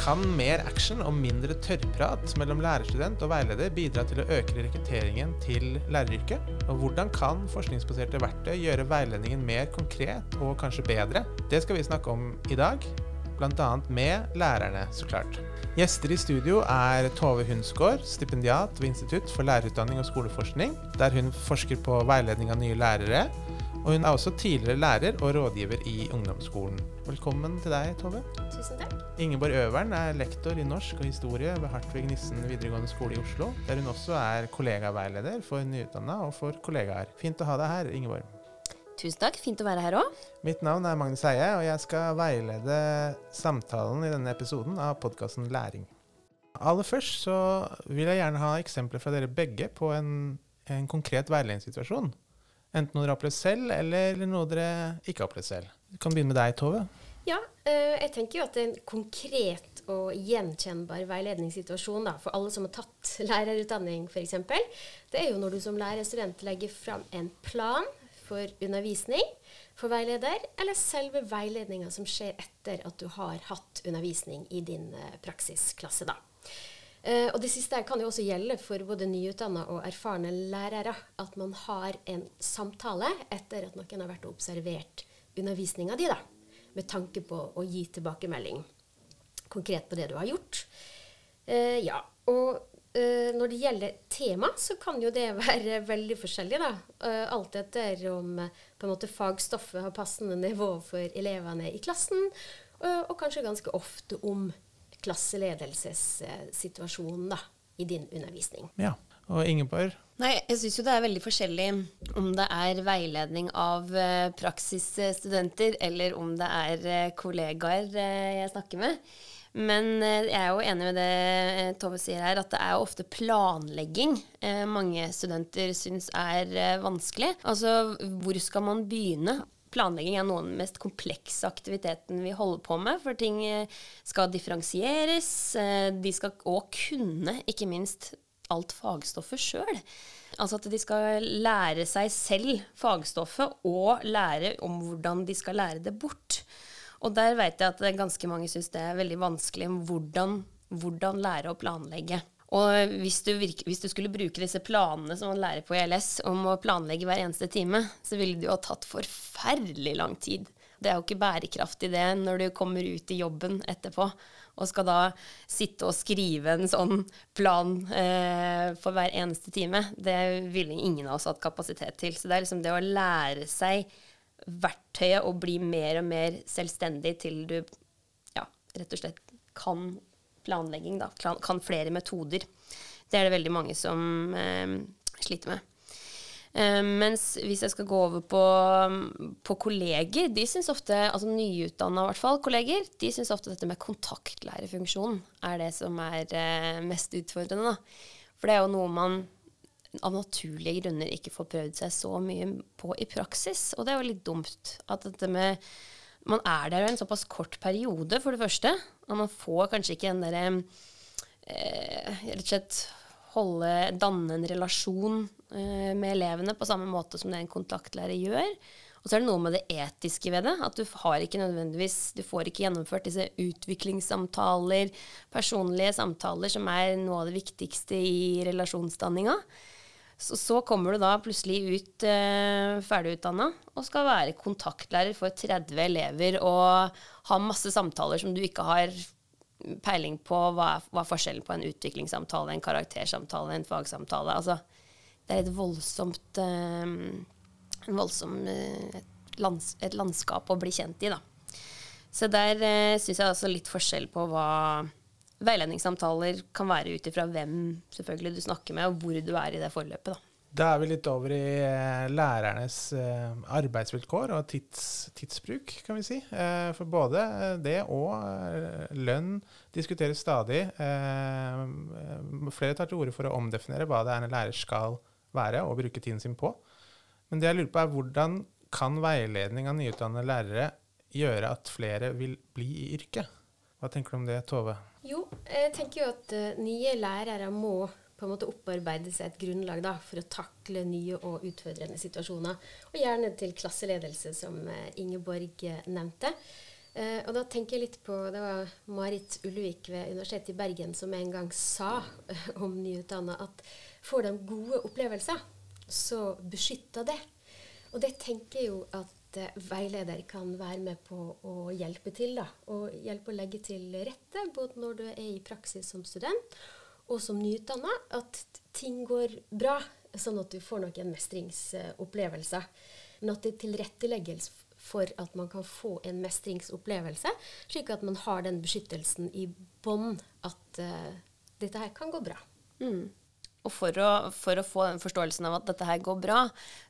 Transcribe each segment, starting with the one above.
Kan mer action og mindre tørrprat mellom lærerstudent og veileder bidra til å øke rekrutteringen til læreryrket? Og hvordan kan forskningsbaserte verktøy gjøre veiledningen mer konkret og kanskje bedre? Det skal vi snakke om i dag, bl.a. med lærerne, så klart. Gjester i studio er Tove Hunsgaard, stipendiat ved Institutt for lærerutdanning og skoleforskning, der hun forsker på veiledning av nye lærere. Og hun er også tidligere lærer og rådgiver i ungdomsskolen. Velkommen til deg, Tove. Tusen takk. Ingeborg Øvern er lektor i norsk og historie ved Hartvig Nissen videregående skole i Oslo, der hun også er kollegaveileder for nyutdanna og for kollegaer. Fint å ha deg her, Ingeborg. Tusen takk. Fint å være her òg. Mitt navn er Magnus Eie, og jeg skal veilede samtalen i denne episoden av podkasten Læring. Aller først så vil jeg gjerne ha eksempler fra dere begge på en, en konkret veiledningssituasjon. Enten noe dere har opplevd selv, eller noe dere ikke har opplevd selv. Vi kan begynne med deg, Tove. Ja, eh, jeg tenker jo at en konkret og gjenkjennbar veiledningssituasjon da, for alle som har tatt lærerutdanning f.eks. Det er jo når du som lærerstudent legger fram en plan for undervisning for veileder, eller selve veiledninga som skjer etter at du har hatt undervisning i din eh, praksisklasse. da. Uh, og det siste kan jo også gjelde for både nyutdanna og erfarne lærere. At man har en samtale etter at noen har vært og observert undervisninga di, da. Med tanke på å gi tilbakemelding konkret på det du har gjort. Eh, ja, og eh, når det gjelder tema, så kan jo det være veldig forskjellig, da. alt etter om på en måte fagstoffet har passende nivå for elevene i klassen, og kanskje ganske ofte om klasseledelsessituasjonen da, i din undervisning. Ja, Og Ingeborg? Nei, Jeg syns jo det er veldig forskjellig om det er veiledning av eh, praksisstudenter, eller om det er eh, kollegaer eh, jeg snakker med. Men jeg er jo enig med det Tove sier her, at det er jo ofte planlegging mange studenter syns er vanskelig. Altså, hvor skal man begynne? Planlegging er noe av den mest komplekse aktiviteten vi holder på med, for ting skal differensieres. De skal òg kunne, ikke minst, alt fagstoffet sjøl. Altså at de skal lære seg selv fagstoffet, og lære om hvordan de skal lære det bort. Og der veit jeg at ganske mange syns det er veldig vanskelig hvordan, hvordan lære å planlegge. Og hvis du, virke, hvis du, skulle bruke disse planene som man lærer på ELS, om å planlegge hver eneste time, så ville det jo ha tatt forferdelig lang tid. Det er jo ikke bærekraftig det når du kommer ut i jobben etterpå og skal da sitte og skrive en sånn plan eh, for hver eneste time. Det ville ingen av oss hatt kapasitet til. Så det er liksom det å lære seg verktøyet og bli mer og mer selvstendig til du ja, rett og slett kan planlegging, da. Kan flere metoder. Det er det veldig mange som eh, sliter med. Uh, mens hvis jeg skal gå over på, på kolleger, de syns ofte, altså nyutdanna i hvert fall kolleger, de syns ofte dette med kontaktlærerfunksjonen er det som er uh, mest utfordrende. Da. For det er jo noe man av naturlige grunner ikke får prøvd seg så mye på i praksis. Og det er jo litt dumt at dette med man er der jo en såpass kort periode, for det første. Og man får kanskje ikke den derre eh, Rett og slett holde, danne en relasjon eh, med elevene på samme måte som det en kontaktlærer gjør. Og så er det noe med det etiske ved det. At du har ikke nødvendigvis Du får ikke gjennomført disse utviklingssamtaler, personlige samtaler, som er noe av det viktigste i relasjonsdanninga. Så, så, kommer du da plutselig ut eh, ferdigutdanna og skal være kontaktlærer for 30 elever og ha masse samtaler som du ikke har peiling på hva er, hva er forskjellen på en utviklingssamtale, en karaktersamtale, en fagsamtale. Altså, det er et voldsomt eh, en voldsom, eh, et, lands, et, landskap å bli kjent i, da. Så der eh, syns jeg altså litt forskjell på hva veiledningssamtaler kan være ut ifra hvem selvfølgelig du snakker med, og hvor du er i det forløpet. da. Da er vi litt over i eh, lærernes arbeidsvilkår og tids, tidsbruk, kan vi si. For både det og lønn diskuteres stadig. Flere tar til orde for å omdefinere hva det er en lærer skal være og bruke tiden sin på. Men det jeg lurer på er hvordan kan veiledning av nyutdannede lærere gjøre at flere vil bli i yrket? Hva tenker du om det, Tove? Jo, jeg tenker jo at uh, nye lærere må på en måte opparbeide seg et grunnlag da, for å takle nye og utfordrende situasjoner. Og gjerne til klasseledelse, som uh, Ingeborg uh, nevnte. Uh, og da tenker jeg litt på Det var Marit Ullevik ved Universitetet i Bergen som en gang sa eh, om nyutdanna at får de gode opplevelser, så beskytter det. Og det tenker jeg jo at eh, veileder kan være med på å hjelpe til. da, Og hjelpe å legge til rette, både når du er i praksis som student og som nyutdanna, at ting går bra, sånn at du får noen mestringsopplevelser. Men at det tilrettelegges for at man kan få en mestringsopplevelse, slik at man har den beskyttelsen i bånn at uh, dette her kan gå bra. Mm. Og for å, for å, få den forståelsen av at dette her går bra,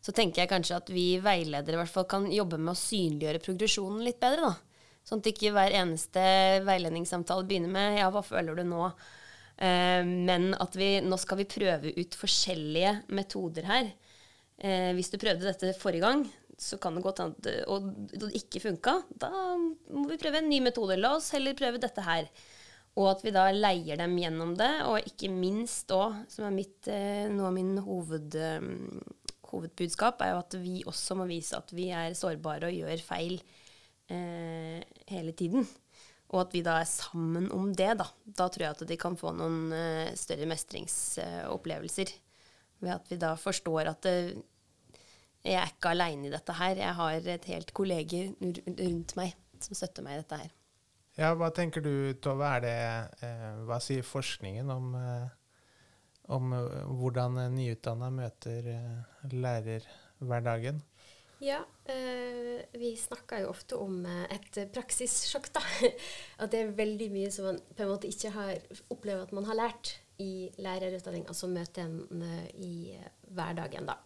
så tenker jeg kanskje at vi veiledere i hvert fall kan jobbe med å synliggjøre progresjonen litt bedre. da. Sånn at ikke hver eneste veiledningssamtale begynner med 'ja, hva føler du nå?' Eh, men at vi, nå skal vi prøve ut forskjellige metoder her. Eh, hvis du prøvde dette forrige gang, så kan det godt hende og det ikke funka. Da må vi prøve en ny metode. La oss heller prøve dette her. Og at vi da leier dem gjennom det, og ikke minst òg, som er mitt, eh, noe av min hoved, eh, hovedbudskap, er jo at vi også må vise at vi er sårbare og gjør feil eh, hele tiden. Og at vi da er sammen om det, da. Da tror jeg at de kan få noen eh, større mestringsopplevelser. ved at vi da forstår at det, jeg er ikke aleine i dette her. Jeg har et helt kollege rundt meg som støtter meg i dette her. Ja, Hva tenker du, Tove? Er det, eh, hva sier forskningen om, eh, om eh, hvordan nyutdanna møter eh, lærerhverdagen? Ja, eh, vi snakker jo ofte om eh, et praksissjokk, da. At det er veldig mye som man på en måte ikke har opplevd at man har lært i lærerutdanning, altså møter en i hverdagen, da.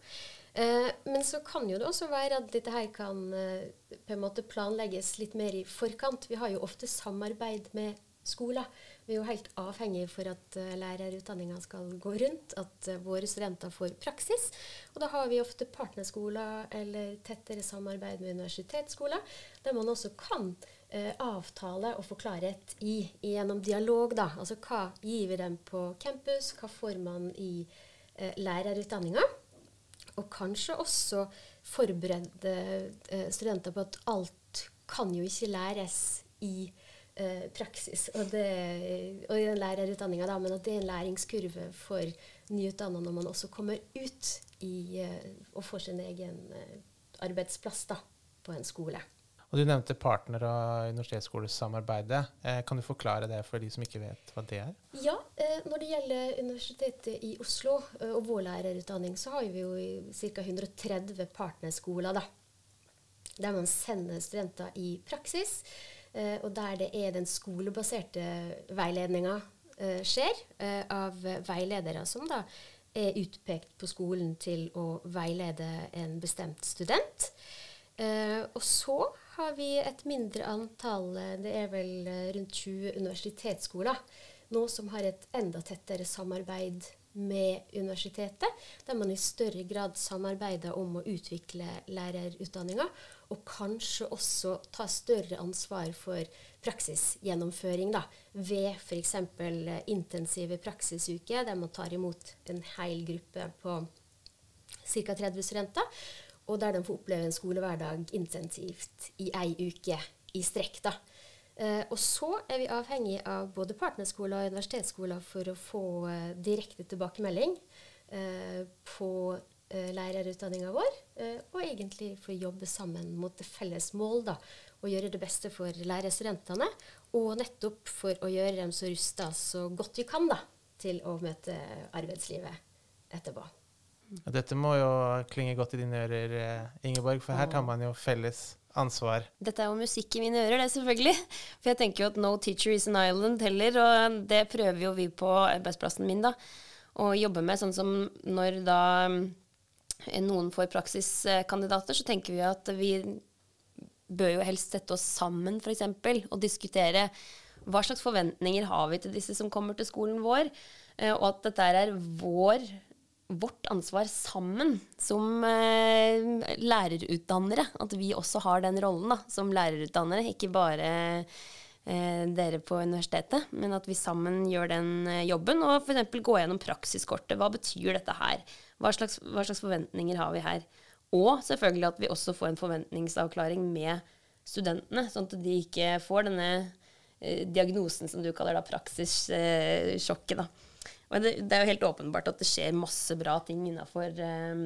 Eh, men så kan jo det også være at dette her kan eh, på en måte planlegges litt mer i forkant. Vi har jo ofte samarbeid med skoler. Vi er jo helt avhengige for at uh, lærerutdanninga skal gå rundt, at våre studenter får praksis. Og da har vi ofte partnerskoler eller tettere samarbeid med universitetsskoler, der man også kan avtale og få klarhet i, gjennom dialog. da. Altså hva gir vi dem på campus, hva får man i uh, lærerutdanninga? Og kanskje også forberede eh, studenter på at alt kan jo ikke læres i eh, praksis og, det, og, i den lærerutdanninga, men at det er en læringskurve for nyutdanna når man også kommer ut i, eh, og får sin egen eh, arbeidsplass da, på en skole. Og Du nevnte partner- og universitetsskolesamarbeidet. Eh, kan du forklare det for de som ikke vet hva det er? Ja, eh, Når det gjelder Universitetet i Oslo eh, og vår lærerutdanning, så har vi jo ca. 130 partnerskoler. da, Der man sender studenter i praksis, og der det er den skolebaserte veiledninga skjer, av veiledere som da er utpekt på skolen til å veilede en bestemt student. Og så har vi et mindre antall, eh, det er vel eh, rundt 20 universitetsskoler, nå som har et enda tettere samarbeid med universitetet, der man i større grad samarbeider om å utvikle lærerutdanninga, og kanskje også ta større ansvar for praksisgjennomføring da, ved f.eks. intensive praksisuker, der man tar imot en hel gruppe på ca. 30 studenter og der de får oppleve en skolehverdag intensivt i ei uke i strekk. da. Eh, og så er vi avhengig av både partnerskoler og universitetsskoler for å få eh, direkte tilbakemelding eh, på eh, lærerutdanninga vår, eh, og egentlig for å jobbe sammen mot det felles mål da, og gjøre det beste for lærerstudentene, og nettopp for å gjøre dem så rusta så godt vi kan da, til å møte arbeidslivet etterpå. Dette må jo klinge godt i dine ører, eh, Ingeborg, for her tar man jo felles ansvar. Dette er jo musikk i mine ører, det, selvfølgelig. For jeg tenker jo at no teacher is an island heller, og det prøver jo vi på arbeidsplassen min, da. Å jobbe med sånn som når da eh, noen får praksiskandidater, så tenker vi at vi bør jo helst sette oss sammen, f.eks., og diskutere hva slags forventninger har vi til disse som kommer til skolen vår, eh, og at dette er vår vårt ansvar sammen som eh, lærerutdannere. At vi også har den rollen da, som lærerutdannere, ikke bare eh, dere på universitetet. Men at vi sammen gjør den eh, jobben, og f.eks. gå gjennom praksiskortet. Hva betyr dette her? Hva slags, hva slags, forventninger har vi her? Og selvfølgelig at vi også får en forventningsavklaring med studentene, sånn at de ikke får denne eh, diagnosen som du kaller da praksissjokket. da. Og det, det, er jo helt åpenbart at det skjer masse bra ting innafor um,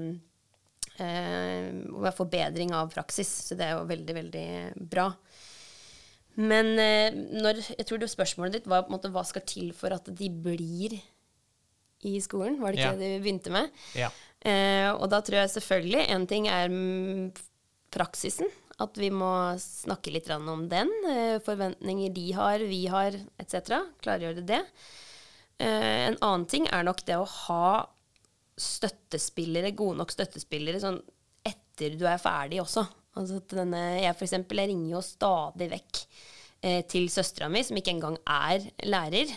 eh, forbedring av praksis, så det er jo veldig, veldig bra. Men eh, når, jeg tror det spørsmålet ditt var på en måte hva skal til for at de blir i skolen? Var det ikke ja. det du begynte med? Ja. Eh, og da tror jeg selvfølgelig en ting er praksisen. At vi må snakke litt om den. Eh, forventninger de har, vi har, etc. Klargjøre det. Eh, en annen ting er nok det å ha støttespillere, gode nok støttespillere, sånn etter du er ferdig også. Altså denne, jeg for eksempel, jeg ringer jo stadig vekk eh, til søstera mi, som ikke engang er lærer,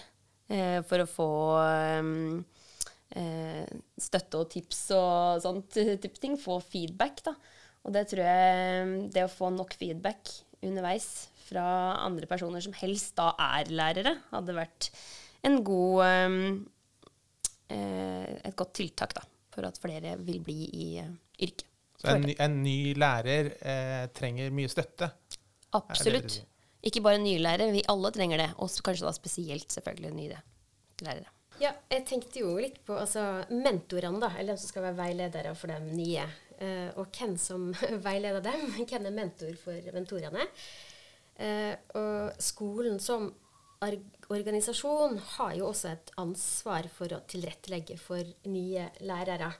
eh, for å få eh, støtte og tips og sånt type ting. Få feedback, da. Og det tror jeg Det å få nok feedback underveis fra andre personer som helst da er lærere, hadde vært en god eh, et godt tiltak da, for at flere vil bli i uh, yrket. Så en ny, en ny lærer eh, trenger mye støtte? Absolutt. Ikke bare nye lærere, vi alle trenger det. Og kanskje da spesielt selvfølgelig nye lærere. Ja, jeg tenkte jo litt på altså, mentorene, da, eller de som skal være veiledere for de nye. Uh, og hvem som veileder dem. Hvem er mentor for mentorene? Uh, og skolen som organisasjon har jo også et ansvar for å tilrettelegge for nye lærere.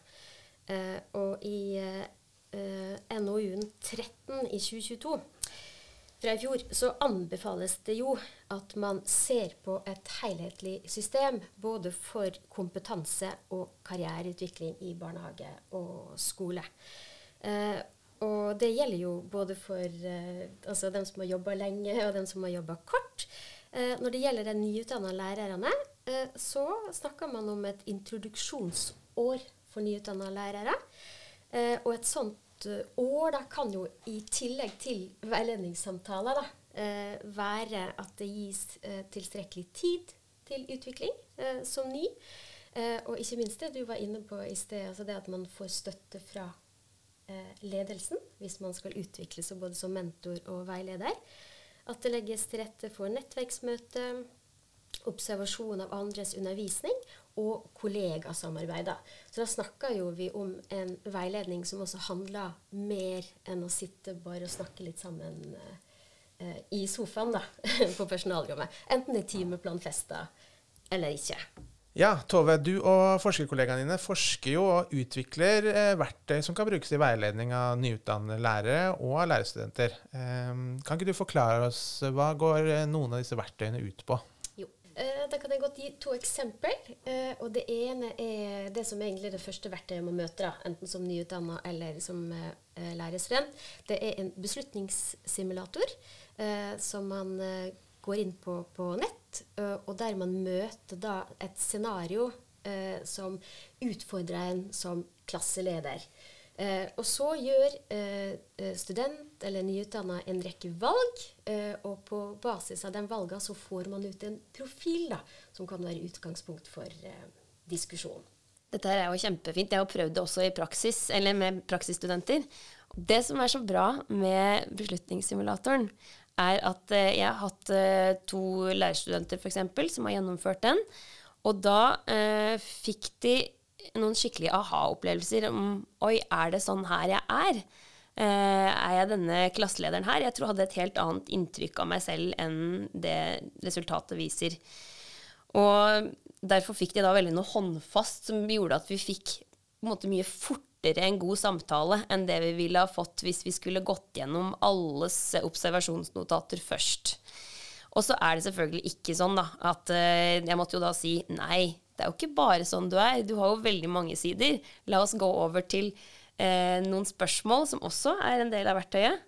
Eh, og i eh, NOU-en 13 i 2022 fra i fjor, så anbefales det jo at man ser på et helhetlig system både for kompetanse og karriereutvikling i barnehage og skole. Eh, og det gjelder jo både for eh, altså dem som har jobba lenge, og dem som har jobba kort. Eh, når det gjelder de nyutdanna lærerne, eh, så snakker man om et introduksjonsår for nyutdanna lærere. Eh, og et sånt år da, kan jo i tillegg til veiledningssamtaler da, være at det gis tilstrekkelig tid til utvikling som ny. Og ikke minst det du var inne på i sted, altså det at man får støtte fra ledelsen hvis man skal utvikle seg både som mentor og veileder. At det legges til rette for nettverksmøte, observasjon av andres undervisning og kollegasamarbeider. Så da snakker jo vi om en veiledning som også handler mer enn å sitte bare og snakke litt sammen eh, i sofaen da, på personalrommet. Enten det er timeplanfesta eller ikke. Ja, Tove, du og forskerkollegaene dine forsker jo og utvikler eh, verktøy som kan brukes i veiledning av nyutdannede lærere og av lærerstudenter. Eh, kan ikke du forklare oss hva går eh, noen av disse verktøyene ut på? Eh, da kan jeg godt gi to eksempler. Eh, og Det ene er det som egentlig er det første verktøyet man møter, enten som nyutdanna eller som eh, lærerstudent. Det er en beslutningssimulator som man går inn på på nett, og der man møter da et scenario som utfordrer en som klasseleder. Eh, og så gjør eh, eh, student eller nyutdanna en rekke valg, eh, og på basis av den valgene så får man ut en profil da, som kan være utgangspunkt for eh, diskusjon. Dette er jo kjempefint. Jeg har prøvd det også i praksis, eller med praksisstudenter. Det som er så bra med beslutningssimulatoren, er at eh, jeg har hatt to lærerstudenter f.eks. som har gjennomført den. Og da fikk de noen skikkelige aha-opplevelser om Oi, er det sånn her jeg er? Eh, er jeg denne klasselederen her? Jeg tror jeg hadde et helt annet inntrykk av meg selv enn det resultatet viser. Og derfor fikk de da veldig noe håndfast som gjorde at vi fikk på en måte mye fortere en god samtale enn det vi ville ha fått hvis vi skulle gått gjennom alles observasjonsnotater først. Og så er det selvfølgelig ikke sånn da, at uh, jeg måtte jo da si nei, det er jo ikke bare sånn du er. Du har jo veldig mange sider. La oss gå over til eh, noen spørsmål som også er en del av verktøyet.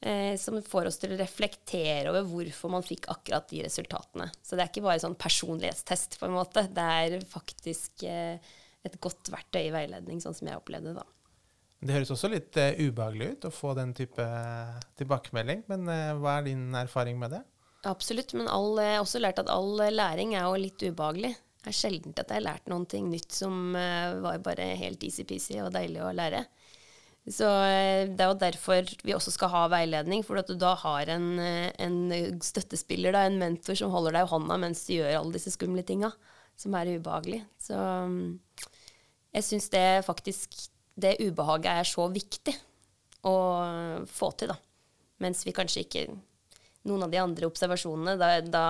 Eh, som får oss til å reflektere over hvorfor man fikk akkurat de resultatene. Så det er ikke bare sånn personlighetstest, på en måte. Det er faktisk eh, et godt verktøy i veiledning, sånn som jeg opplevde det. Det høres også litt uh, ubehagelig ut å få den type tilbakemelding, men uh, hva er din erfaring med det? Absolutt, men all, jeg har også lært at all læring er jo litt ubehagelig. Det er sjelden at jeg har lært noe nytt som uh, var bare helt easy-peasy og deilig å lære. Så eh, Det er jo derfor vi også skal ha veiledning, for at du da har en, eh, en støttespiller, da, en mentor som holder deg i hånda mens du gjør alle disse skumle tinga som er ubehagelig. Så mm, jeg syns det faktisk det ubehaget er så viktig å få til, da. Mens vi kanskje ikke Noen av de andre observasjonene, da, da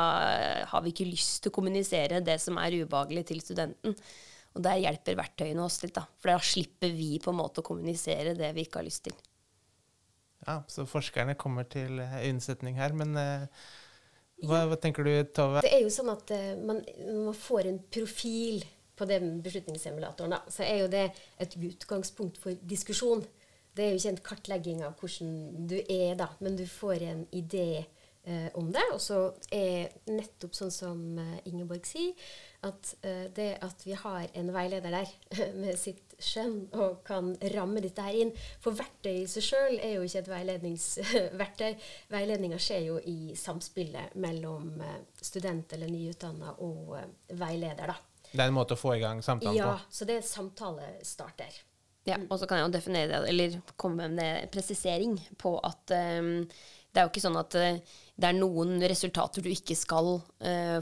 har vi ikke lyst til å kommunisere det som er ubehagelig til studenten. Og der hjelper verktøyene oss litt, da. For da slipper vi på en måte å kommunisere det vi ikke har lyst til. Ja, Så forskerne kommer til unnsetning her. Men uh, hva, hva, tenker du, Tove? Det er jo sånn at uh, man, man, får en profil på den beslutningssimulatoren, da, så er jo det et utgangspunkt for diskusjon. Det er jo ikke en kartlegging av hvordan du er, da, men du får en idé eh, om det. Og så er nettopp sånn som Ingeborg sier, at eh, det at vi har en veileder der med sitt skjønn og kan ramme dette her inn For verktøy i seg sjøl er jo ikke et veiledningsverktøy. Veiledninga skjer jo i samspillet mellom uh, student eller nyutdanna og uh, veileder. da. Det er en måte å få i gang samtalen ja, på? Ja, så det er samtalestarter. Ja, og så kan jeg jo definere det, eller komme med en presisering på at um, det er jo ikke sånn at det er noen resultater du ikke skal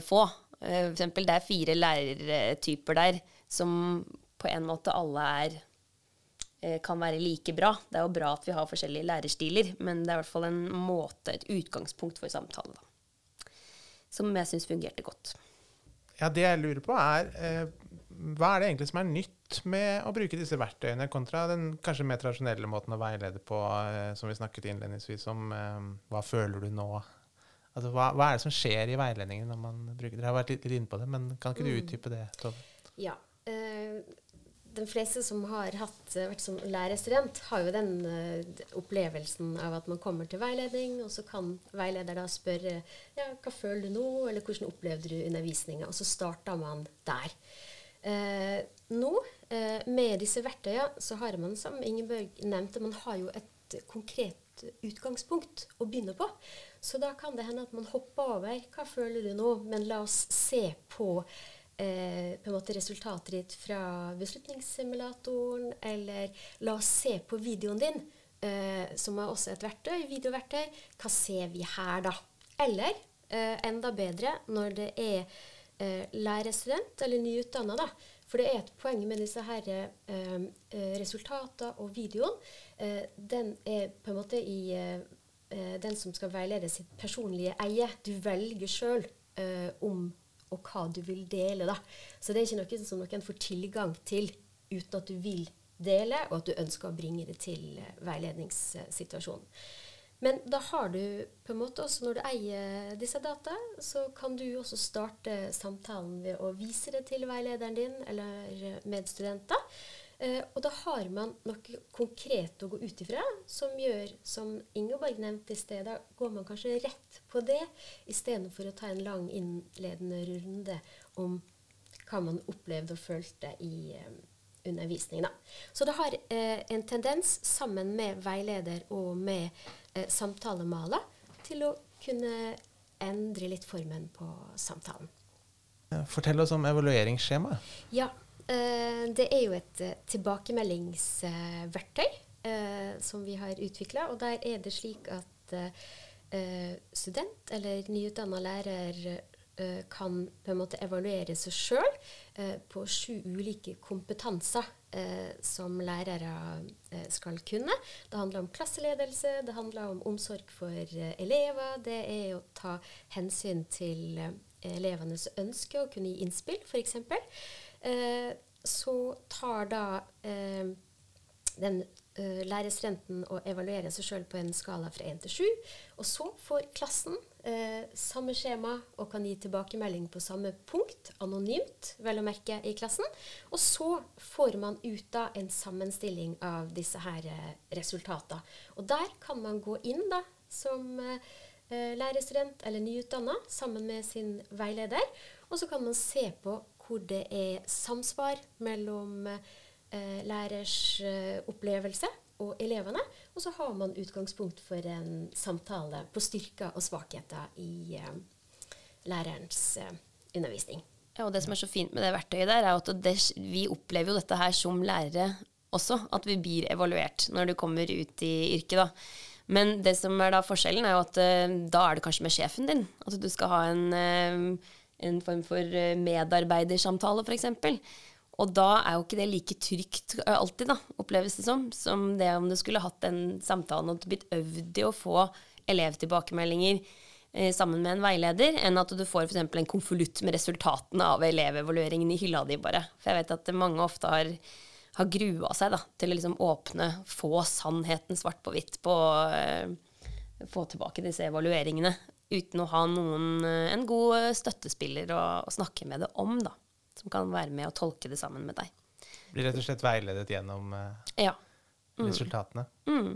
få. Uh, for eksempel, det er fire lærertyper der som på en måte alle er kan være like bra. Det er jo bra at vi har forskjellige lærerstiler, men det er i hvert fall en måte, et utgangspunkt for samtale, da. Som jeg syns fungerte godt. Ja, det jeg lurer på, er eh, hva er det egentlig som er nytt med å bruke disse verktøyene, kontra den kanskje mer tradisjonelle måten å veilede på, eh, som vi snakket innledningsvis om. Eh, hva føler du nå? Altså, hva, hva, er det som skjer i veiledningen når man bruker Dere har vært litt, litt inne på det, men kan ikke du mm. utdype det? Tove? Ja. Uh, de fleste som har hatt, eh, vært som lærerstudent, har jo den uh, opplevelsen av at man kommer til veiledning, og så kan veileder da spørre ja, hva føler du nå, eller hvordan opplevde du undervisninga? Og så starter man der. Uh, nå, med disse verktøyene, så har man, som Ingeborg nevnte, man har jo et konkret utgangspunkt å begynne på. Så da kan det hende at man hopper over hva føler du nå, men la oss se på, eh, på en måte resultatet ditt fra beslutningssimulatoren, eller la oss se på videoen din, eh, som er også et verktøy, videoverktøy. Hva ser vi her, da? Eller eh, enda bedre når det er eh, lærerstudent eller nyutdanna, da for det er et poeng med disse her eh, eh og videoen. Den er på en måte i den som skal veilede sitt personlige eie. Du velger sjøl om og hva du vil dele. Da. Så det er ikke noe som noen får tilgang til uten at du vil dele, og at du ønsker å bringe det til veiledningssituasjonen. Men da har du på en måte også, når du eier disse data, så kan du også starte samtalen ved å vise det til veilederen din eller medstudenter. Eh, og da har man noe konkret å gå ut ifra, som gjør, som Ingeborg nevnte i sted, da går man kanskje rett på det, istedenfor å ta en lang innledende runde om hva man opplevde og følte i eh, undervisning. Da. Så det har eh, en tendens, sammen med veileder og med eh, samtalemaler til å kunne endre litt formen på samtalen. Fortell oss om evalueringsskjemaet. Ja, det er jo et eh, tilbakemeldingsverktøy eh, som vi har utvikla. Og der er det slik at eh, student eller nyutdanna lærer Eh, kan på en måte evaluere seg sjøl eh, på sju ulike kompetanser eh, som lærere eh, skal kunne. Det handler om klasseledelse, det handler om omsorg for eh, elever. Det er å ta hensyn til eh, elevenes ønske og kunne gi innspill, f.eks. Eh, så tar da den uh, lærer studenten å evaluere seg sjøl på en skala fra 1 til 7. Og så får klassen eh, samme skjema og kan gi tilbakemelding på samme punkt, anonymt, vel å merke, i klassen. Og så får man ut da en sammenstilling av disse her eh, resultatene. Og der kan man gå inn da som lærerstudent eller nyutdanna sammen med sin veileder. Og så kan man se på hvor det er samsvar mellom eh, lærers eh, opplevelse og elevene. Og så har man utgangspunkt for en samtale på styrker og svakheter i eh, lærerens undervisning. Ja, og Det som er så fint med det verktøyet, der er at det, vi opplever jo dette her som lærere også, at vi blir evaluert når du kommer ut i yrket. da. Men det som er da forskjellen, er jo at da er det kanskje med sjefen din. At du skal ha en, en form for uh, medarbeidersamtale, f.eks. Og da er jo ikke det like trygt alltid, da, oppleves det som, som det om du skulle hatt den samtalen og blitt øvd i å få elevtilbakemeldinger eh, sammen med en veileder, enn at du får f.eks. en konvolutt med resultatene av elevevalueringen i hylla di, bare. For jeg vet at mange ofte har har grua seg da, til å liksom åpne, få sannheten svart på hvitt på eh, Få tilbake disse evalueringene uten å ha noen, uh, en god støttespiller å, å, snakke med det om, da. Som kan være med og tolke det sammen med deg. Blir rett og slett veiledet gjennom uh, ja. mm. resultatene. Mm.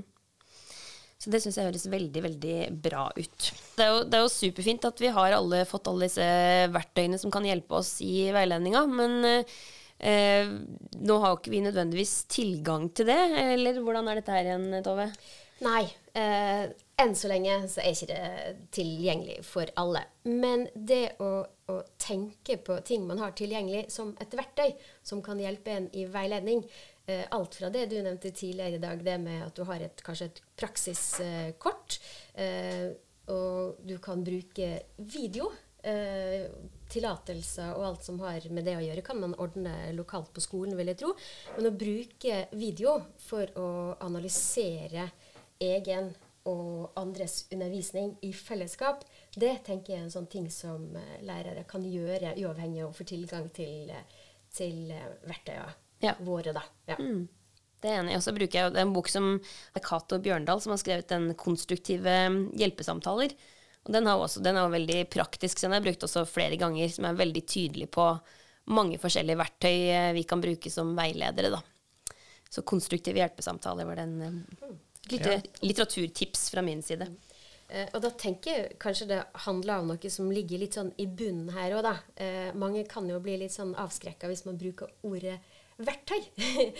Så det syns jeg høres veldig, veldig bra ut. Det er, jo, det er, jo, superfint at vi har alle, fått alle disse verktøyene som kan hjelpe oss i veiledninga, men Eh, nå har jo ikke vi nødvendigvis tilgang til det, eller hvordan er dette her igjen, Tove? Nei. Eh, enn så lenge så er ikke det tilgjengelig for alle. Men det å, å, tenke på ting man har tilgjengelig som et verktøy som kan hjelpe en i veiledning eh, Alt fra det du nevnte tidligere i dag, det med at du har et, kanskje et praksiskort, eh, og du kan bruke video eh, tillatelser og alt som har med det å gjøre, kan man ordne lokalt på skolen, vil jeg tro. Men å bruke video for å analysere egen og andres undervisning i fellesskap, det tenker jeg er en sånn ting som eh, lærere kan gjøre, uavhengig av å få tilgang til, til eh, verktøyene ja. våre. Da. Ja. Mm. Det er enig. Og så bruker jeg en bok som Cato Bjørndal, som har skrevet den konstruktive hjelpesamtaler. Og den, også, den er veldig praktisk, så den har jeg brukt også flere ganger, som er veldig tydelig på mange forskjellige verktøy eh, vi kan bruke som veiledere. Da. Så konstruktive hjelpesamtaler var den eh, litter litteraturtips fra min side. Eh, og da tenker jeg kanskje det handler om noe som ligger litt sånn i bunnen her òg, da. Eh, mange kan jo bli litt sånn avskrekka hvis man bruker ordet verktøy.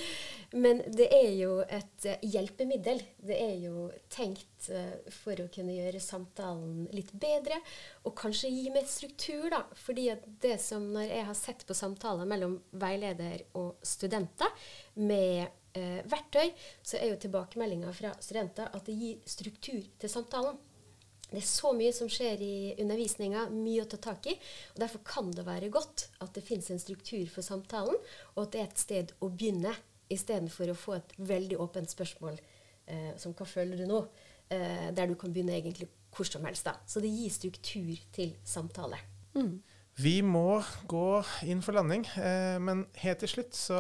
Men det er jo et uh, hjelpemiddel. Det er jo tenkt uh, for å kunne gjøre samtalen litt bedre, og kanskje gi mer struktur, da. Fordi at det som når jeg har sett på samtaler mellom veileder og studenter med uh, verktøy, så er jo tilbakemeldinga fra studenter at det gir struktur til samtalen. Det er så mye som skjer i undervisninga, mye å ta tak i. og Derfor kan det være godt at det fins en struktur for samtalen, og at det er et sted å begynne, istedenfor å få et veldig åpent spørsmål eh, som 'Hva føler du nå?' Eh, der du kan begynne egentlig hvor som helst. da. Så det gir struktur til samtale. Mm. Vi må gå inn for landing, eh, men helt til slutt så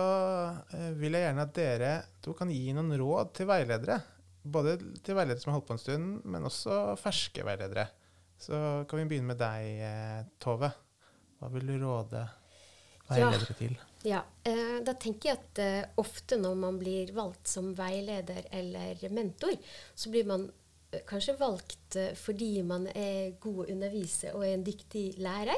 eh, vil jeg gjerne at dere to kan gi noen råd til veiledere både til veiledere som har holdt på en stund, men også ferske veiledere. Så kan vi begynne med deg, eh, Tove. Hva vil du råde veiledere ja. til? Ja, eh, Da tenker jeg at eh, ofte når man blir valgt som veileder eller mentor, så blir man eh, kanskje valgt fordi man er god å undervise og er en dyktig lærer.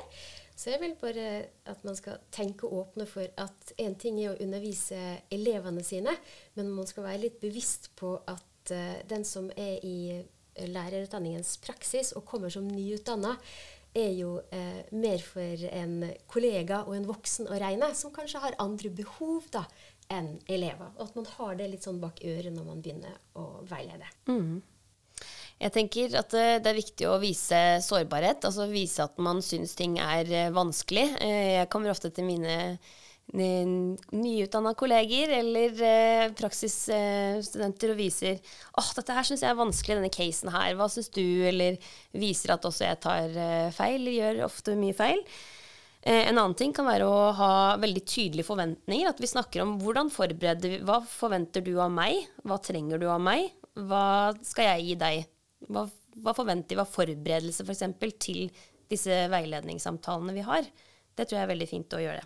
Så jeg vil bare at man skal tenke åpne for at én ting er å undervise elevene sine, men man skal være litt bevisst på at uh, den som er i eh, lærerutdanningens praksis og kommer som nyutdanna, er jo uh, mer for en kollega og en voksen å regne, som kanskje har andre behov da, enn elever. Og at man har det litt sånn bak øret når man begynner å veilede. Mm. Jeg tenker at det er viktig å vise sårbarhet, altså vise at man syns ting er vanskelig. Jeg kommer ofte til mine nyutdanna kolleger eller eh, praksisstudenter og viser åh, dette her syns jeg er vanskelig, denne casen her, hva syns du? Eller viser at også jeg tar eh, feil, gjør ofte mye feil. Eh, en annen ting kan være å ha veldig tydelige forventninger. At vi snakker om hvordan forbereder Hva forventer du av meg? Hva trenger du av meg? Hva skal jeg gi deg? Hva, hva forventer vi av forberedelse f.eks. For til disse veiledningssamtalene vi har? Det tror jeg er veldig fint å gjøre.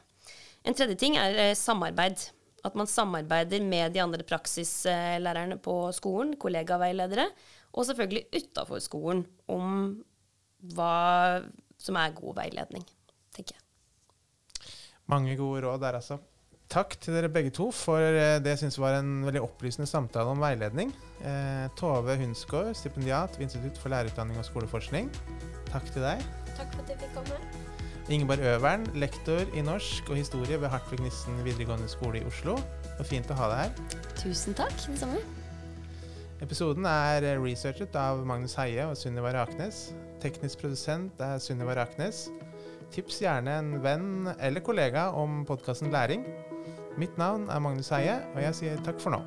En tredje ting er eh, samarbeid. At man samarbeider med de andre praksislærerne på skolen, kollegaveiledere, og selvfølgelig utafor skolen om hva som er god veiledning, tenker jeg. Mange gode råd der, altså takk til dere begge to for eh, det jeg syns var en veldig opplysende samtale om veiledning. Eh, Tove Hunsgaard, stipendiat ved Institutt for lærerutdanning og skoleforskning. Takk til deg. Takk for at jeg fikk komme. Ingeborg Øvern, lektor i norsk og historie ved Hartvig Nissen videregående skole i Oslo. Det var fint å ha deg her. Tusen takk. Det samme. Episoden er eh, researchet av Magnus Heie og Sunniva Raknes. Teknisk produsent er Sunniva Raknes. Tips gjerne en venn eller kollega om podkasten Læring. Mitt navn er Magnus Eie, og jeg sier takk for nå.